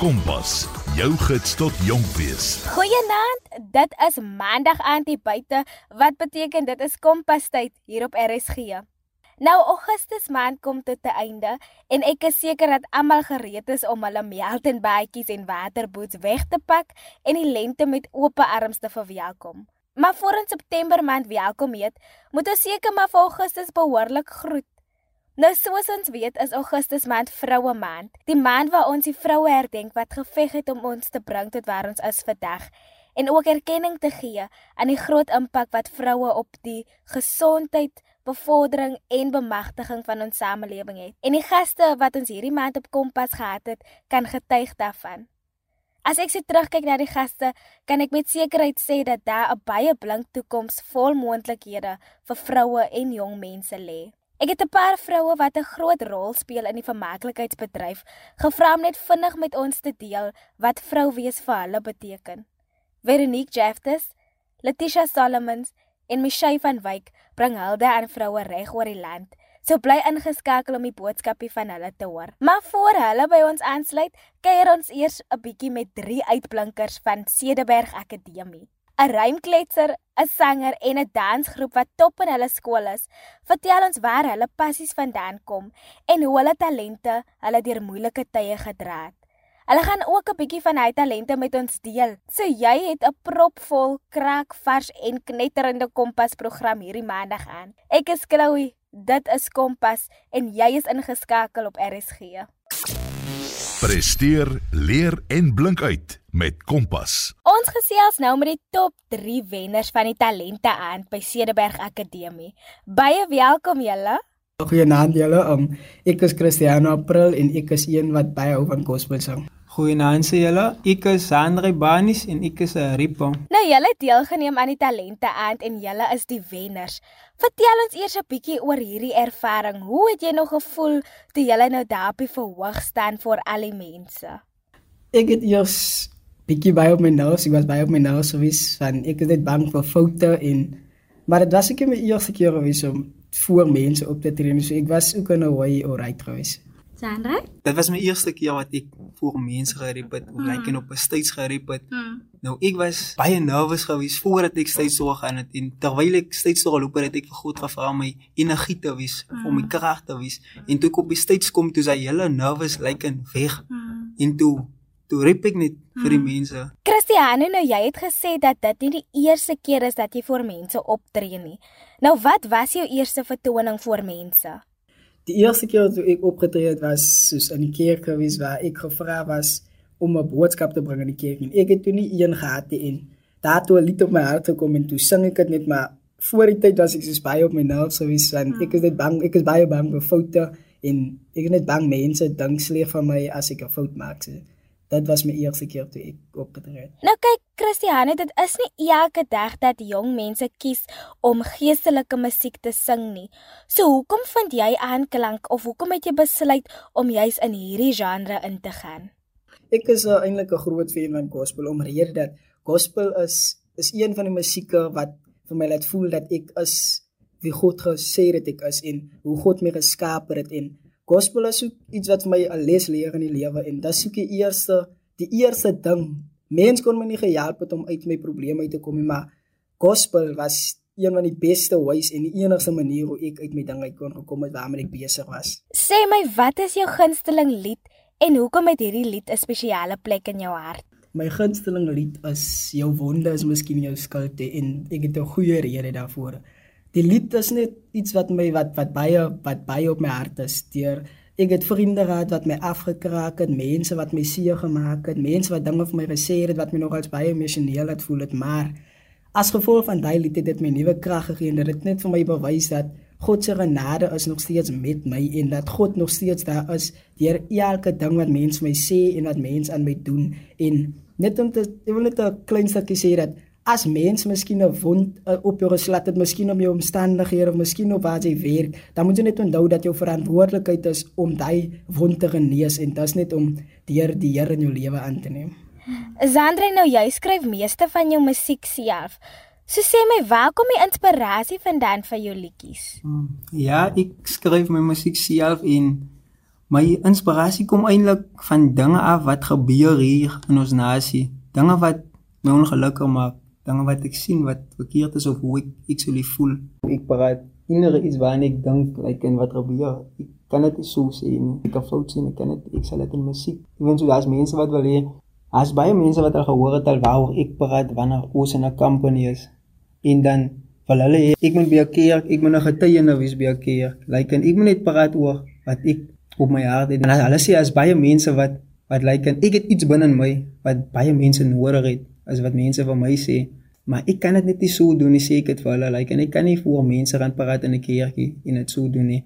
Kompas, jou gids tot jonk wees. Goeienaand. Dit is Maandag aand hier buite. Wat beteken dit is Kompastyd hier op RSG. Nou Augustus maand kom tot 'n einde en ek is seker dat almal gereed is om hulle meltenbaadjies en waterboots weg te pak en die lente met oop arms te verwelkom. Maar voor ons September maand welkom heet, moet ons seker maar vir Augustus behoorlik groet. Nou soos ons weet, is Augustus maand vroue maand, die maand waar ons die vroue herdenk wat geveg het om ons te bring tot waar ons is vandag en ook erkenning te gee aan die groot impak wat vroue op die gesondheid, bevordering en bemagtiging van ons samelewing het. En die gaste wat ons hierdie maand op Kompas gehad het, kan getuig daarvan. As ek se terugkyk na die gaste, kan ek met sekerheid sê dat daar 'n baie blink toekoms vol moontlikhede vir vroue en jong mense lê. Ek het 'n paar vroue wat 'n groot rol speel in die vermaaklikheidsbedryf gevra om net vinnig met ons te deel wat vrou wees vir hulle beteken. Veronique Jeftes, Letitia Solomons en Michelle van Wyk bring hulde aan vroue reg oor die land. So bly ingeskakel om die boodskapie van hulle te hoor. Maar voor hulle by ons aansluit, kuier ons eers 'n bietjie met drie uitblinkers van Cederberg Akademie. 'n Rymkletser, 'n sanger en 'n dansgroep wat top in hulle skool is, vertel ons waar hulle passies vandaan kom en hoe hulle talente hulle deur moeilike tye gedra het. Hulle gaan ook 'n bietjie van hy talente met ons deel. So jy het 'n propvol, krakvars en knetterende kompas program hierdie maandag aan. Ek is Chloe, dit is Kompas en jy is ingeskakel op RSG. Presteer, leer en blink uit met Kompas. Ons gesels nou met die top 3 wenners van die talente aand by Cederberg Akademie. Baie welkom julle. Goeienaand julle. Um, ek is Christiano April en ek is een wat baie hou van gospel sing. Goeienaand se julle. Ek is Andre Banis en ek is 'n Ripo. Nou julle het deelgeneem aan die talente aand en julle is die wenners. Vertel ons eers 'n bietjie oor hierdie ervaring. Hoe het jy nou gevoel toe jy nou daar op die verhoog staan voor al die mense? Ek het eers bietjie baie op my nerves, ek was baie op my nerves gewees van ek is net bang vir foute en maar dit was ek my eerste keer gewees om voor mense op te tree, so ek was ook in 'n way alright geweest. Sandra? Dit was my eerste keer wat ek voor mense geriep het, of like op 'n stage geriep het. Hmm. Nou ek was baie nervous geweest voordat ek stage sou gaan het en terwyl ek stage sou loop het ek vir God gevra om my energie te wys, Hmm. om my krag te wys. En toe ek op die stage kom, toe sy hele nervous lyk en weg. Hmm. En toe toe riep ek net vir die mense. Christiane, nou jy het gesê dat dit nie die eerste keer is dat jy voor mense optree nie. Nou wat was jou eerste vertoning voor mense? Die eerste keer toe ek opgetree het was soos in die kerk gewees waar ek gevra was om 'n boodskap te bring in die kerk en ek het toe nie een gehad nie en daar toe 'n lied op my hart gekom en toe sing ek dit net maar voor die tyd was ek soos baie op my nerves gewees want ek is net bang ek is baie bang vir foute en ek is net bang mense dink sleg van my as ek 'n fout maak. So, dit was my eerste keer toe ek opgetree het. Nou kyk Christiane, dit is nie elke dag dat jong mense kies om geestelike musiek te sing nie. So hoekom vind jy aanklank of hoekom het jy besluit om juis in hierdie genre in te gaan? Ek is uh, eintlik 'n groot fan van gospel omrede dat gospel is is een van die musieke wat vir my laat voel dat ek is wie God gesê het ek is en hoe God my geskaap het en gospel is iets wat vir my 'n les leer in die lewe en dis ook die eerste die eerste ding. Mens kon my nie gehelp het om uit my probleme uit te kom nie, maar gospel was een van die beste ways en die enigste manier hoe ek uit my ding uit kon gekom het waarmee ek besig was. Sê my, wat is jou gunsteling lied en hoekom het hierdie lied 'n spesiale plek in jou hart? My gunsteling lied is Jou wonde is miskien jou skuld en ek het 'n goeie rede daarvoor. Die lied is net iets wat my wat wat baie wat baie op my hart is. Deur ek het vriende gehad wat my afgekraak het, mense wat my seer gemaak het, mense wat dinge vir my gesê het wat my nogals baie emosioneel laat voel het, maar as gevolg van daai lied het dit my nuwe krag gegee en dit het net vir my bewys dat God se genade is nog steeds met my en dat God nog steeds daar is deur elke ding wat mense my sê en wat mense aan my doen. En net om te ek wil net 'n klein stukkie sê dat as mense miskien 'n wond uh, op jou geslat het, miskien om jou omstandighede of miskien op waar jy werk, dan moet jy net onthou dat jou verantwoordelikheid is om daai wond te genees en dit is net om deur die Here in jou lewe aan te neem. Zandre, nou jy skryf meeste van jou musiek self. So sê my, waar kom die inspirasie vandaan vir jou liedjies? Hmm. Ja, ek skryf my musiek self en My inspirasie kom eintlik van dinge af wat gebeur hier in ons nasie. Dinge wat my ongelukkig maak, dinge wat ek sien wat verkeerd is of hoe ek ek sou lief voel. Ek praat innere iets waarna ek dink like en wat gebeur. Ek kan dit so sê nie. Ek kan fout sien, ek kan dit ek sal dit in musiek. Ek weet so daar's mense wat wil hê as baie mense wat al gehoor het al waaroor ek praat wanneer ons in 'n company is en dan wil hulle hê ek moet by 'n kerk, ek moet 'n getuienis wees by 'n kerk. Like en ek moet net praat oor wat ek op my hart het. En hulle sê as baie mense wat wat like en ek het iets binne in my wat baie mense nodig het as wat mense van my sê. Maar ek kan dit net nie so doen nie, sê ek dit vir hulle. Like en ek kan nie voor mense gaan praat in 'n kerkie en dit so doen nie.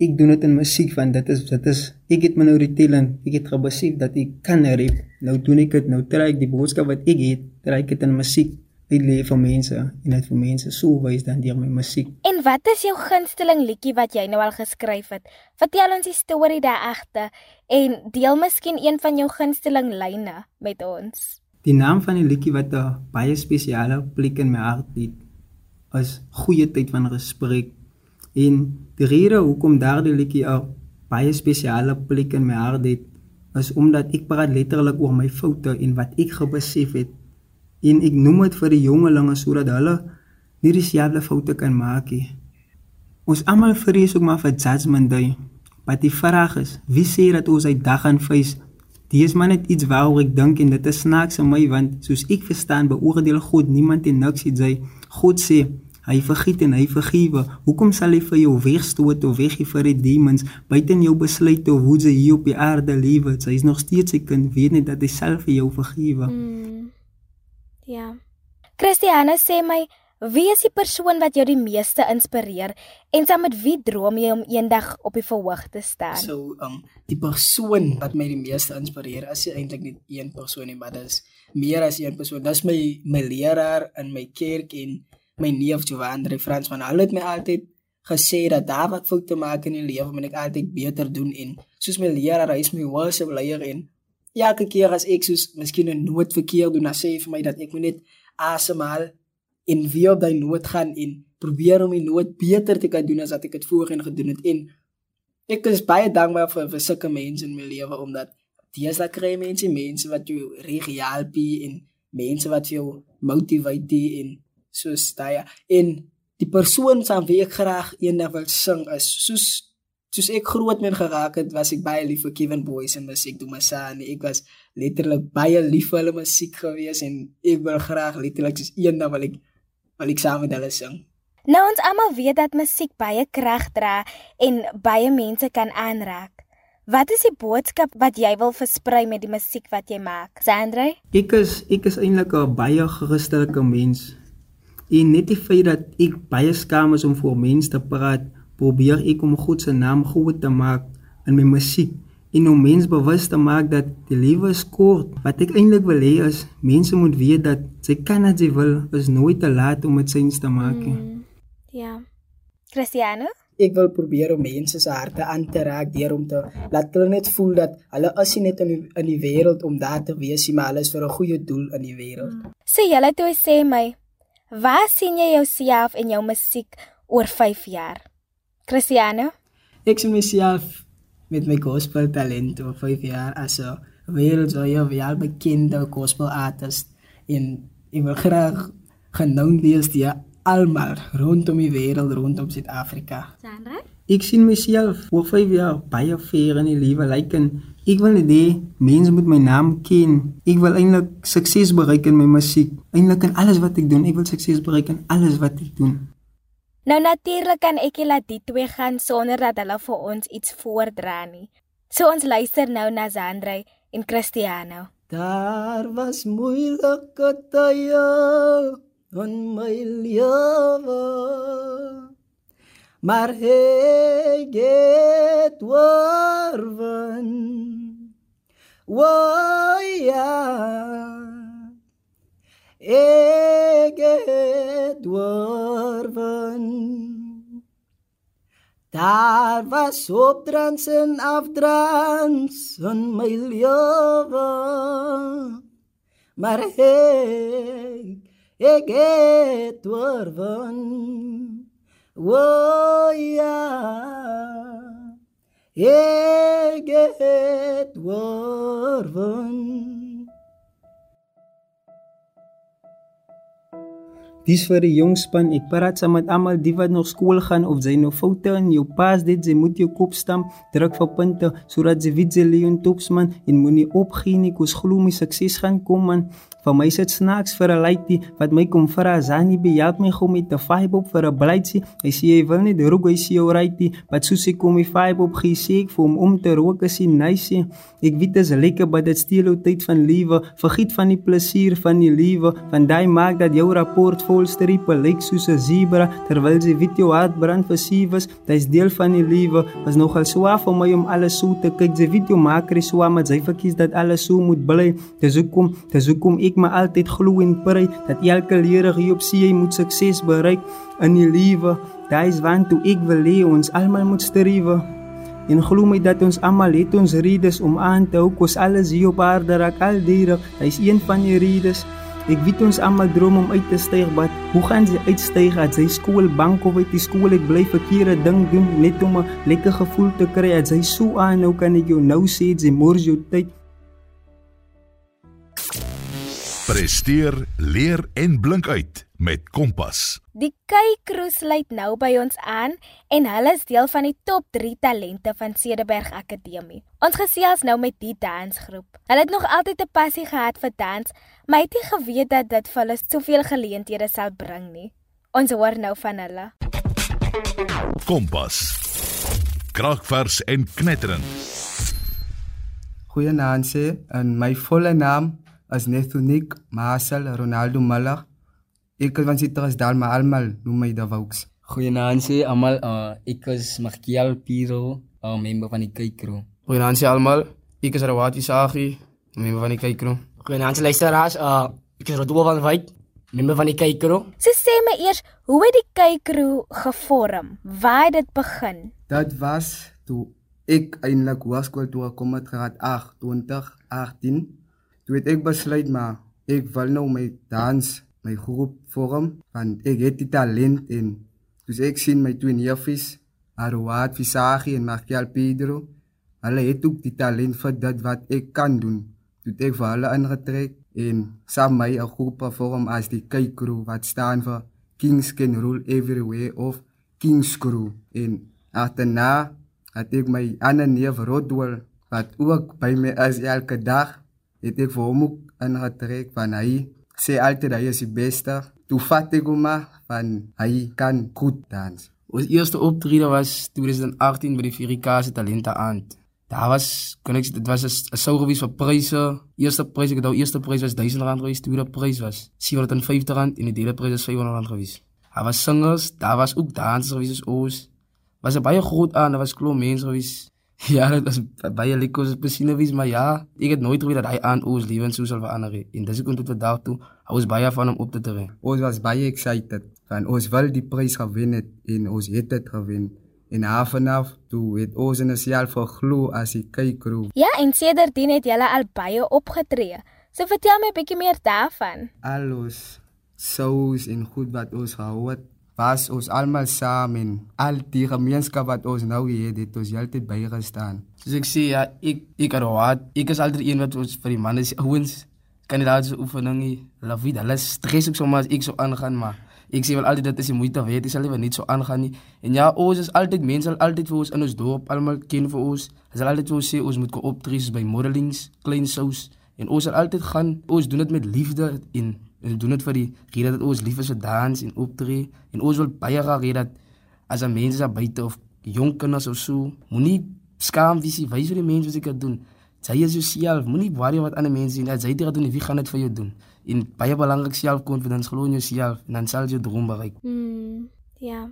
Ek doen dit in musiek want dit is dit is ek het my nou die talent ek het gebesef dat ek kan rap. Nou doen ek dit nou trek ek die boodskap wat ek het trek dit in musiek ek leef vir mense en dit vir mense so wys dan deur my musiek. En wat is jou gunsteling liedjie wat jy nou al geskryf het? Vertel ons die storie daar agter en deel miskien een van jou gunsteling lyne met ons die naam van die liedjie wat 'n baie spesiale plek in my hart het is goeie tyd van gesprek En die rede hoekom daardie liedjie 'n baie spesiale plek in my hart het, is omdat ek praat letterlik oor my foute en wat ek gebesef het. En ek noem dit vir die jongelinge sodat hulle nie dieselfde foute kan maak nie. Ons almal vrees ook maar vir judgment day. Maar die vraag is, wie sê dat ons uit dag aan face Dis maar net iets waaroor ek dink en dit is snaaks aan my want soos ek verstaan beoordeel God niemand en niks iets hy God sê Hy vergiet en hy vergewe. Hoekom sal hy vir jou wegstoot of weggee vir die demons buiten jou besluit of hoe jy hier op die aarde lewe? Hy is nog steeds 'n kind, weet net dat hy self vir jou vergewe. Mm. Ja. Christiane sê my, wie is die persoon wat jou die meeste inspireer en saam met wie droom jy om eendag op die verhoog te staan? So, um die persoon wat my die meeste inspireer is eintlik nie een persoon nie, maar dit is meer as een persoon. Dis my my leraar in my kerk en my neef Jovandre Frans van hulle het my altyd gesê dat daar wat foute maak in die lewe moet ek altyd beter doen en soos my leraar hy is my worship leier en elke keer as ek soos miskien 'n noot verkeerd doen dan sê hy vir my dat ek moet net asemhaal en weer op daai noot gaan en probeer om die noot beter te kan doen as wat ek dit voorheen gedoen het. En ek is baie dankbaar vir vir sulke mense in my lewe omdat dis daai kry mense mense wat jou reg help en mense wat jou motiveer en soos daai en die persoon saam wie ek graag eendag wil sing is soos soos ek groot men geraak het was ek baie lief vir Kevin Boys en musiek doen my son ek was letterlik baie lief vir hulle musiek gewees en ek wil graag letterlik soos eendag wil ek wil ek saam met hulle sing Nou ons almal weet dat musiek baie krag dra en baie mense kan aanraak. Wat is die boodskap wat jy wil versprei met die musiek wat jy maak? Sandra? Ek is ek is eintlik 'n baie Christelike mens. En net die feit dat ek baie skaam is om voor mense te praat, probeer ek om God se naam groot te maak in my musiek en om mense bewus te maak dat die lewe is kort. Wat ek eintlik wil hê is mense moet weet dat sy kan as jy wil, is nooit te laat om dit sins te maak nie. Mm, ja. Christiane? Ek wil probeer om mense se harte aan te raak deur om te laat hulle net voel dat hulle is nie net in die, in die wêreld om daar te wees nie, maar hulle is vir 'n goeie doel in die wêreld. Mm. Sê so, julle toe sê my Waar sien jy jouself en jou musiek oor 5 jaar? Christiane? Ek sien myself met my gospel talent oor 5 jaar as 'n wêreldwye wel bekende gospel artist en ek wil graag genoem wees deur almal rondom die wêreld rondom Suid-Afrika. Sandra? Ek sien myself oor 5 jaar baie ver in die lewe lyk like en Ek wil net mense moet my naam ken. Ek wil eintlik sukses bereik in my musiek. Eintlik in alles wat ek doen, ek wil sukses bereik in alles wat ek doen. Nou natuurlik kan ek nie laat die twee gaan sonder dat hulle vir ons iets voordra nie. So ons luister nou na Zandrey en Cristiano. Daar was moeilike tye in my lewe. Maar hy het oorwin. Oh ja. Ek het oorwin. Afdran. Daar was opdrans en afdrans en my lewe. Maar ek, ek het oorwin. O ja, ek het oorwin. Dis vir die jong span. Ek praat saam met almal die wat nog skool gaan of jy nou foute in jou pas dit, jy moet jou kop stamp, druk vir punte sodat jy weet jy Leon Topsman en moenie opgee nie, kos glo my sukses gaan kom man. Vir my sit snaaks vir 'n laitie wat my kom vir 'n Zani be help my gou met 'n vibe op vir 'n blytjie. Hy sê hy wil net rook, hy sê alrighty, wat soos ek kom my vibe op gee sê ek vir hom om te rook is hy nice. Ek weet dit is lekker, maar dit steel jou tyd van liewe. Vergiet van die plesier van die liewe, van daai maak dat jou rapport vol stripe lyk soos 'n zebra terwyl jy weet jou hart brand vir siewes. Dit's deel van die liewe. Was nogal swaar vir my om alles so te kyk. Weet jou maak er swaar, maar jy verkies dat alles so moet bly. Dis hoekom, dis hoekom ek maar altyd glo en pray dat elke leerder hier op see moet sukses bereik in die lewe. Daai is want toe ek wil hê ons almal moet strewe. En glo my dat ons almal het ons redes om aan te hou, kos alles hier op aarde raak al diere. Hy's een van die redes. Ek weet ons almal droom om uit te styg, maar hoe gaan jy uitstyg as jy skool bank of uit die skool ek bly verkeerde ding doen net om 'n lekker gevoel te kry as jy so aan nou kan ek jou nou sê jy mors jou tyd. Presteer, leer en blink uit met Kompas. Die Kykroe sluit nou by ons aan en hulle is deel van die top 3 talente van Cederberg Akademie. Ons gesels nou met die dansgroep. Hulle het nog altyd 'n passie gehad vir dans, maar het nie geweet dat dit vir hulle soveel geleenthede sal bring nie. Ons hoor nou van hulle. Kompas. Kragvers en knetterend. Goeienaand sê, en my volle naam as Nethunik Marcel Ronaldo Muller. Ek is van Citrus Dalma almal noem my Davaux. Goeienaand sê almal, uh, ek is Markiel Piro, 'n uh, member van die Kykro. Goeienaand sê almal, ek is Rawati Sagi, member van die Kykro. Goeienaand luisteraars, uh, ek is Rodolfo van Wyk, member van die Kykro. So sê my eers, hoe het die Kykro gevorm? Waar het dit begin? Dit was toe ek eintlik hoërskool toe gekom het graad 8 2018 Toe het ek besluit maar ek wil nou my dans, my groep vorm want ek het die talent en dus ek sien my twee neefies, Arwat Visagi en Markial Pedro, hulle het ook die talent vir dit wat ek kan doen. Toe ek vir hulle ingetrek en saam my 'n groep vorm as die Kykroe wat staan vir Kings Can Rule Everywhere of Kings Crew en agterna het ek my ander neef Rodwell wat ook by my is elke dag het ek vir hom ook ingetrek van hy sê altyd hy is die beste. Toe vat ek hom van hy kan goed dans. Ons eerste optrede was 2018 by die Firika se talente aand. Daar was kon ek dit was 'n sou gewees vir pryse. Eerste prys ek het nou eerste prys was R1000 gewees, tweede prys was R750 en die derde prys was R500 gewees. Daar was singers, daar was ook dansers gewees ons. Was 'n baie groot aan, daar was klop mense gewees. Ja, dit was baie lekker as besine wees, maar ja, ek het nooit geweet dat hy aan ons lewens sou sal verander en dis ek kon tot vandag toe hou ons baie van hom op te tree. Ons was baie excited van ons wil die prys gewen het en ons het dit gewen. En half en half toe het ons in onsself verglo as die kykroe. Ja, en sedertdien het julle al baie opgetree. So vertel my 'n bietjie meer daarvan. Alles sous en goed wat ons gehou het was ons almal saam en al die gemeenskap wat ons nou het, het ons altyd bygestaan. Soos ek sê, ja, ek ek het gehad, ek is altyd een wat ons vir die manne se ouens kandidaat se oefening. Hulle weet hulle stres ook sommer as ek so aangaan, maar ek sê wel altyd dit is die moeite werd, dis alweer nie so aangaan nie. En ja, ons is altyd mense al altyd vir ons in ons dorp, almal ken vir ons. Hulle sal altyd vir ons sê ons moet go optree by modelings, klein sous en ons sal altyd gaan, ons doen dit met liefde en Ons doen dit vir die rede dat ons lief is vir dans en optree en ons wil baie graag hê dat as 'n mens daar buite of jong kinders of so, moenie skaam wees nie, wys vir die mense wat ek doen. Jy is jouself, moenie worry wat ander mense sien. As jy dit doen, wie gaan dit vir jou doen? En baie belangrik selfkonfidens, glo in jouself en dan sal jy droom bereik. Mm, ja.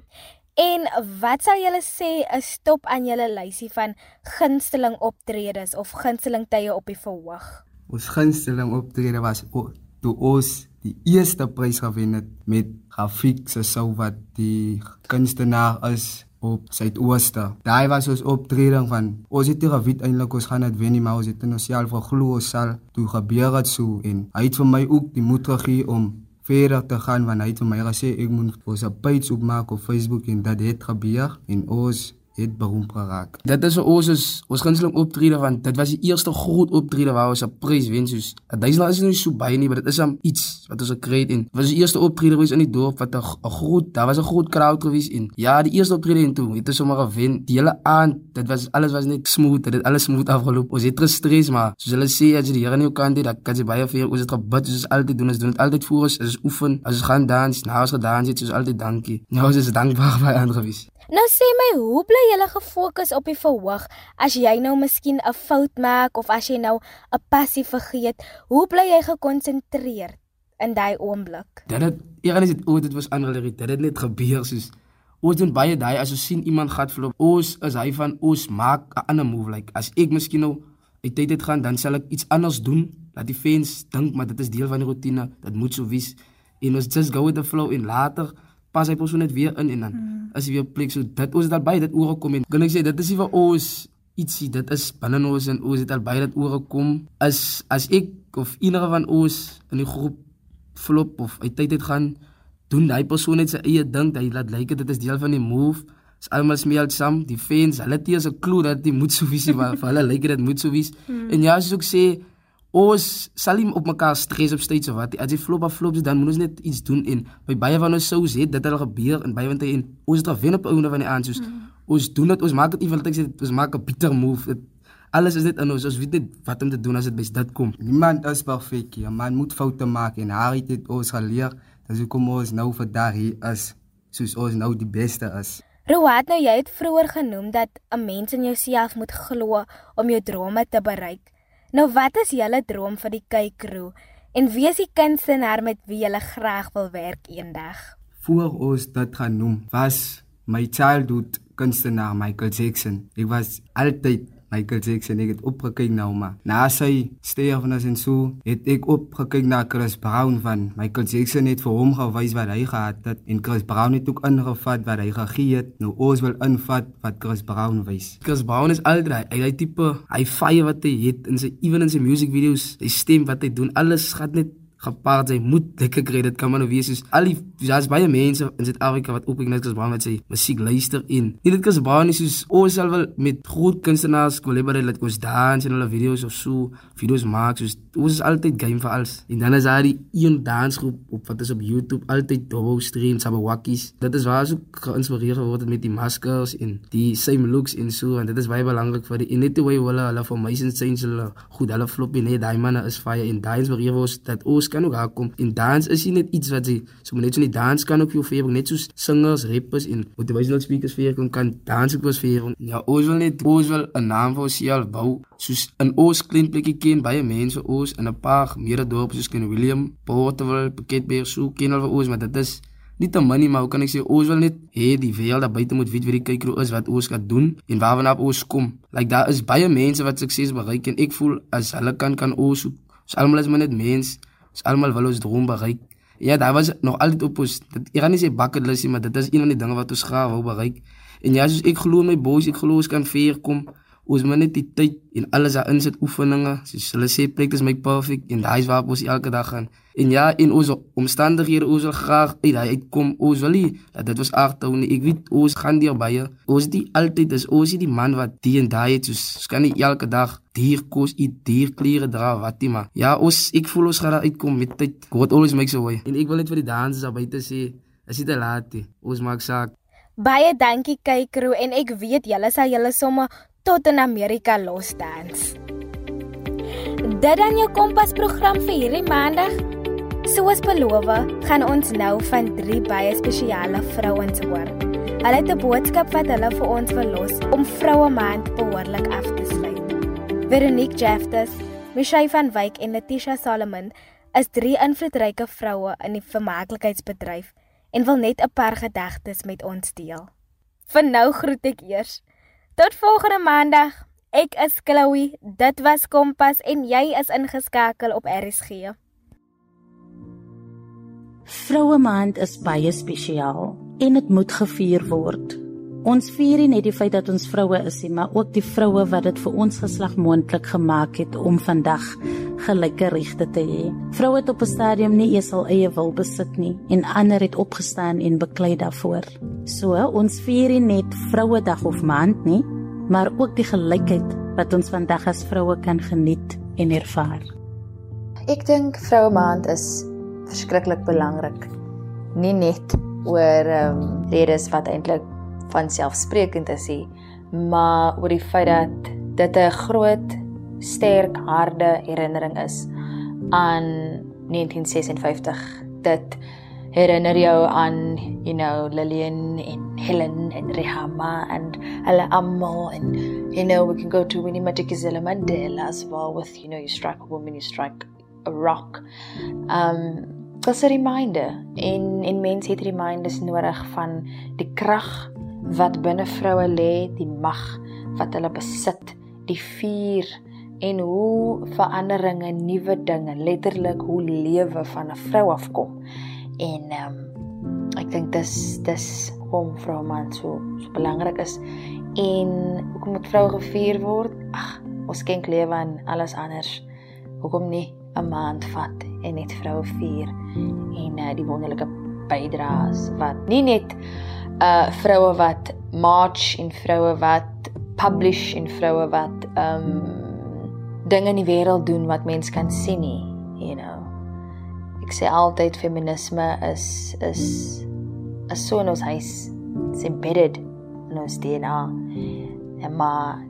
En wat sal julle sê is stop aan julle lysie van gunsteling optredes of gunsteling tye op die verhoog? Ons gunsteling optrede was toe ons die eerste prys gewen het met Grafiek se sou wat die kunstenaar is op Suidooste. Daai was ons optreding van ons het geweet eintlik ons gaan dit wen nie, maar ons het in onsself geglo ons sal toe gebeur het so en hy het vir my ook die moed gegee om verder te gaan want hy het vir my gesê ek moet ons 'n page opmaak op Facebook en dit het gebeur en ons het beroemd geraak. Dit is vir ons is ons gunsteling optrede want dit was die eerste groot optrede waar ons 'n prys wen soos 1000 is nie so baie nie, maar dit is 'n iets wat ons gekry het en was die eerste optrede was in die dorp wat 'n groot, daar was 'n groot crowd gewees en ja, die eerste optrede en toe het ons sommer gewen. Die hele aand, dit was alles was net smooth, dit het alles smooth afgeloop. Ons het gestres maar soos hulle sê as jy die Here in jou kant het, dan kan jy baie vir ons het gebid soos altyd doen, ons doen dit altyd voor ons, ons oefen, as ons gaan dans, nou as gedans het soos altyd dankie. Nou is ons dankbaar vir aan gewees. Nou sê my, hoe bly julle gefokus op die verhoog as jy nou miskien 'n fout maak of as jy nou 'n passie vergeet? Hoe bly jy gekonsentreerd in daai oomblik? Dit het eers dit ooit dit was aangeleer, dit het net gebeur soos ons doen baie daai as ons sien iemand gat verloop, ons is hy van ons maak 'n ander move like as ek miskien nou uit tyd het gaan, dan sal ek iets anders doen dat die fans dink maar dit is deel van die rotine, dit moet so wees en ons just go with the flow en later pas hy persoon net weer in en dan mm. is hy weer plek so dit ons het al baie dit oor gekom en kan ek sê dit is nie vir ons ietsie dit is binne ons en ons het al baie dit oor gekom is as ek of enige van ons in die groep flop of uit tyd het gaan doen hy persoon net sy eie ding hy laat lyk dit is deel van die move is almal smeel saam die fans hulle het eers 'n klou dat dit moet so visie maar vir hulle lyk dit moet so wees mm. en ja as ek sê ons sal nie op mekaar stres op stage of wat as jy flop of flop dan moet ons net iets doen en by baie van ons sous het dit al gebeur en baie van dit en ons het gewen op ouene van die aand soos mm. ons doen dit ons maak dit ewig ek sê ons maak 'n bitter move. Dit, alles is net in ons. Ons weet net wat om te doen as dit by dit kom. Niemand is perfek nie. man moet foute maak en Harry het ons geleer. Dat hoe kom ons nou daar hier is soos ons nou die beste is. Roat nou jy het vroeër genoem dat 'n mens in jouself moet glo om jou drome te bereik Nou wat is julle droom vir die Kykroo en wie is die kunstenaar met wie julle graag wil werk eendag? Voor ons dit gaan noem, was my childhood kunstenaar Michael Jackson. Ek was altyd Michael Jackson ek het opgekyk na hom. Na sy sterfenis en so het ek opgekyk na Chris Brown van Michael Jackson het vir hom gewys wat hy gehad het en Chris Brown het ook ingevat wat hy gegee het. Nou ons wil invat wat Chris Brown wys. Chris Brown is altyd hy hy tipe hy fire wat hy het in sy even in sy music videos, sy stem wat hy doen, alles gaan net gepaard sy moet lekker kry dit kan maar nou wees soos al die daar's baie mense in Suid-Afrika wat ook net gesbaan met sy musiek luister in nie dit is soos ons sal wel met groot kunstenaars collaborate laat ons dans in hulle video's of so video's maak soos ons is altyd game vir alles en dan is daar die een dansgroep op wat is op YouTube altyd double stream sabawakkies. Dit is waar so geïnspireer geword met die maskers en die same looks en so en dit is baie belangrik vir die en net way hulle hulle formation change hulle goed hulle flop en net daai manne is fire en daai inspireer ons dat ons kan ook aankom en dans is nie net iets wat jy so net so nie dans kan ook vir jou net soos singers, rappers en motivational speakers vir jou kan dans ook vir jou. Ja, ons wil net ons wil 'n naam vir onsself bou soos in ons klein plekkie ken baie mense ons in 'n paar meer dorpe soos Ken William, Portable, Piketberg, so ken vir ons maar dit is nie te min nie maar hoe kan ek sê ons wil net hê die wêreld daar buite moet weet wie die kyker is wat ons kan doen en waarna ons kom. Like daar is baie mense wat sukses bereik en ek voel as hulle kan kan ons so almal is maar net mense Ons almal wil ons droom bereik. Ja, daar was nog altyd op ons. Dit ek gaan nie sê bucket list nie, maar dit is een van die dinge wat ons graag wou bereik. En ja, soos ek glo my boys, ek glo ons kan ver kom. Ons moet net die tyd en alles daarin sit oefeninge. Soos hulle sê practice make perfect en daai is waar ons elke dag gaan. En ja, in ons omstandighede ons wil graag uit daai uitkom. Ons wil nie dat dit was agterhou nie. Ek weet ons gaan deur baie. Ons die altyd is ons is die man wat die en daai het soos ons kan nie elke dag dier kos eet, dier klere dra, wat nie maar. Ja, ons ek voel ons gaan uitkom met tyd. God always makes a way. En ek wil net vir die dansers daar buite sê, as dit te laat is, ons maak saak. Baie dankie Kykro en ek weet julle sal julle somme tot in Amerika losdans. Dit dan jou kompas program vir hierdie maandag. Soos beloof, gaan ons nou van drie baie spesiale vrouens hoor. Hulle het 'n boodskap wat hulle vir ons wil los om Vroue Maand behoorlik af te sluit. Veronique Jeftes, Michelle van Wyk en Letitia Solomon is drie invloedryke vroue in die vermaaklikheidsbedryf en wil net 'n paar gedagtes met ons deel. Vir nou groet ek eers Tot volgende maandag. Ek is Chloe. Dit was Kompas en jy is ingeskakel op RSG. Vroue Maand is baie spesiaal en dit moet gevier word. Ons vier nie net die feit dat ons vroue is nie, maar ook die vroue wat dit vir ons geslag moontlik gemaak het om vandag gelyke regte te hê. Vroue het op 'n stadium nie eens al eie wil besit nie en ander het opgestaan en beklei daarvoor. So ons vier nie net Vrouedag of Maand nie, maar ook die gelykheid wat ons vandag as vroue kan geniet en ervaar. Ek dink Vroue Maand is verskriklik belangrik. Nie net oor ehm um, redes wat eintlik van selfsprekend is nie, maar oor die feit dat dit 'n groot, sterk, harde herinnering is aan 1956. Dit herinner jou aan, you know, Lillian en Helen en Rehama and hulle almal and you know we can go to Winnie Madikizela Mandela as well with you know you strike a woman you strike a rock. Um dis 'n reminder en en mense het reminders nodig van die krag wat binne vroue lê, die mag wat hulle besit, die vuur en hoe veranderinge, nuwe dinge, letterlik hoe lewe van 'n vrou afkom. En ehm um, ek dink dis dis hom vrou man so, so belangrik is en hoekom moet vroue gevier word? Ag, ons skenk lewe aan alles anders. Hoekom nie 'n maand vat en net vroue vier en uh, die wonderlike bydraes wat nie net uh vroue wat march en vroue wat publish en vroue wat um dinge in die wêreld doen wat mense kan sien nie, you know. Ek sê altyd feminisme is is is so in ons huis. It's embedded in ons DNA. En maar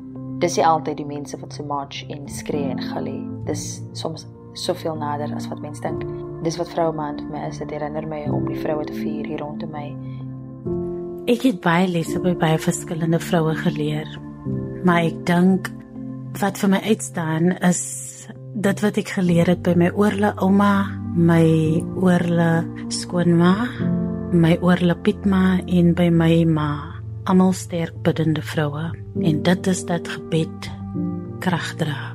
dis nie altyd die mense wat so march en skree en gillie. Dis soms soveel nader as wat mense dink. Dis wat vroue maand vir my is. Dit herinner my om die vroue te vier hier rondom my. Ek het baie lesse by baie verskillende vroue geleer. Maar ek dink wat vir my uitstaan is dit wat ek geleer het by my oorle ouma, my oorle skoonma, my oorle pietma en by my ma. Almal sterk bidende vroue en dit is dat gebed krag dra.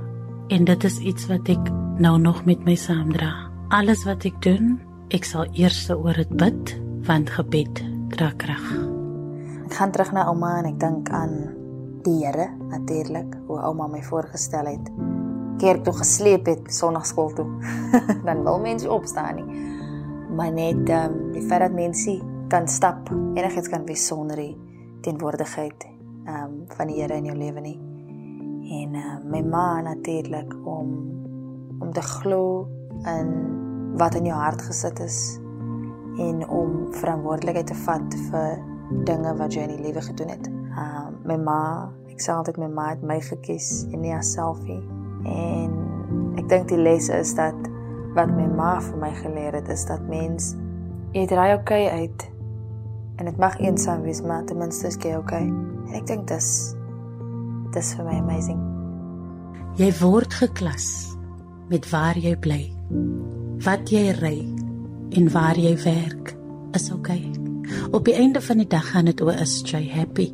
En dit is iets wat ek nou nog met my saamdra. Alles wat ek doen, ek sal eers oor dit bid want gebed dra krag. Ek gaan terug na ouma en ek dink aan die Here natuurlik, hoe ouma my voorgestel het. Kerk toe gesleep het Sondagskool toe. Dan wil mense opstaan nie. Maar net ehm um, die feit dat mense kan stap, enigiets kan wees sonder die teenwoordigheid ehm um, van die Here in jou lewe nie. En uh, my ma natuurlik om om te glo in wat in jou hart gesit is en om verantwoordelikheid te vat vir dinge wat jy in die lewe gedoen het. Uh my ma, ek sê altyd my ma het my gekies en nie haarself nie. En ek dink die les is dat wat my ma vir my geleer het is dat mens jy oké okay uit en dit mag eensaam wees maar ten minste is jy. Okay. En ek dink dis dis vir my amazing. Jy word geklas met waar jy bly. Wat jy ry en waar jy werk is. Okay. Op die einde van die dag gaan dit oor is jy happy.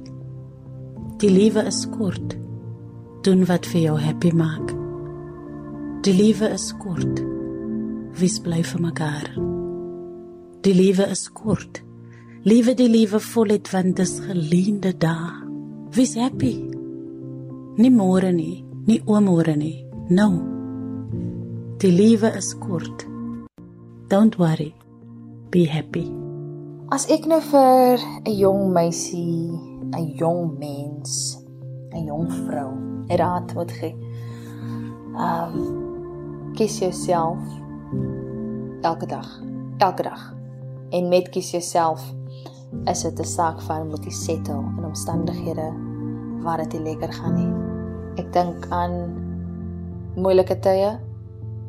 Die lewe is kort. Doen wat vir jou happy maak. Die lewe is kort. Wys bly vir mekaar. Die lewe is kort. Lewe die lewe voluit want dis geleende dae. Wys happy. Nie môre nie, nie oomôre nie. Nou. Die lewe is kort. Don't worry. Be happy. As ek nou vir 'n jong meisie, 'n jong mens, 'n jong vrou raad moet gee. Um kies jouself elke dag, elke dag. En met kies jouself is dit 'n saak van moet jy settle in omstandighede waar dit nie lekker gaan nie. Ek dink aan moeilike tye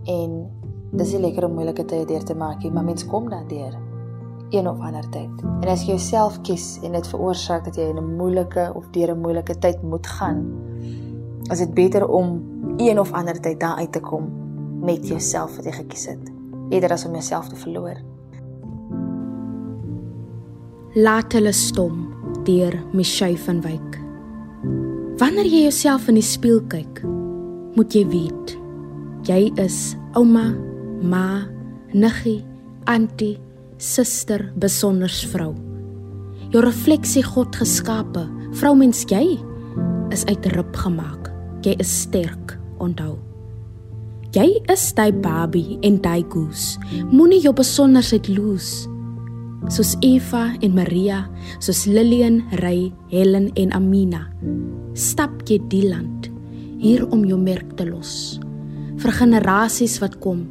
en dis nie lekker om moeilike tye deur te maak nie, maar mens kom daardeur een of ander tyd. En as jy jouself kies en dit veroorsaak dat jy in 'n moeilike of deur 'n moeilike tyd moet gaan, is dit beter om een of ander tyd daar uit te kom met jouself wat jy gekies het, eerder as om jouself te verloor. Laat hulle stom deur Michelle van Wyk. Wanneer jy jouself in die spieël kyk, moet jy weet jy is ouma, ma, niggie, auntie suster besonders vrou. Jou refleksie God geskape, vrou mens jy is uit rib gemaak. Jy is sterk, onthou. Jy is daai baby en daai goose. Moenie jou besonderheid loos. soos Eva en Maria, soos Lillian, Ray, Helen en Amina, stap jy die land hier om jou merk te los vir generasies wat kom.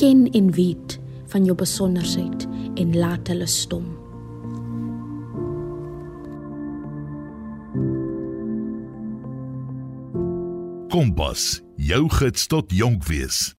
Ken en weet van jou besonderheid en laat hulle stom. Kompas, jou gids tot jonk wees.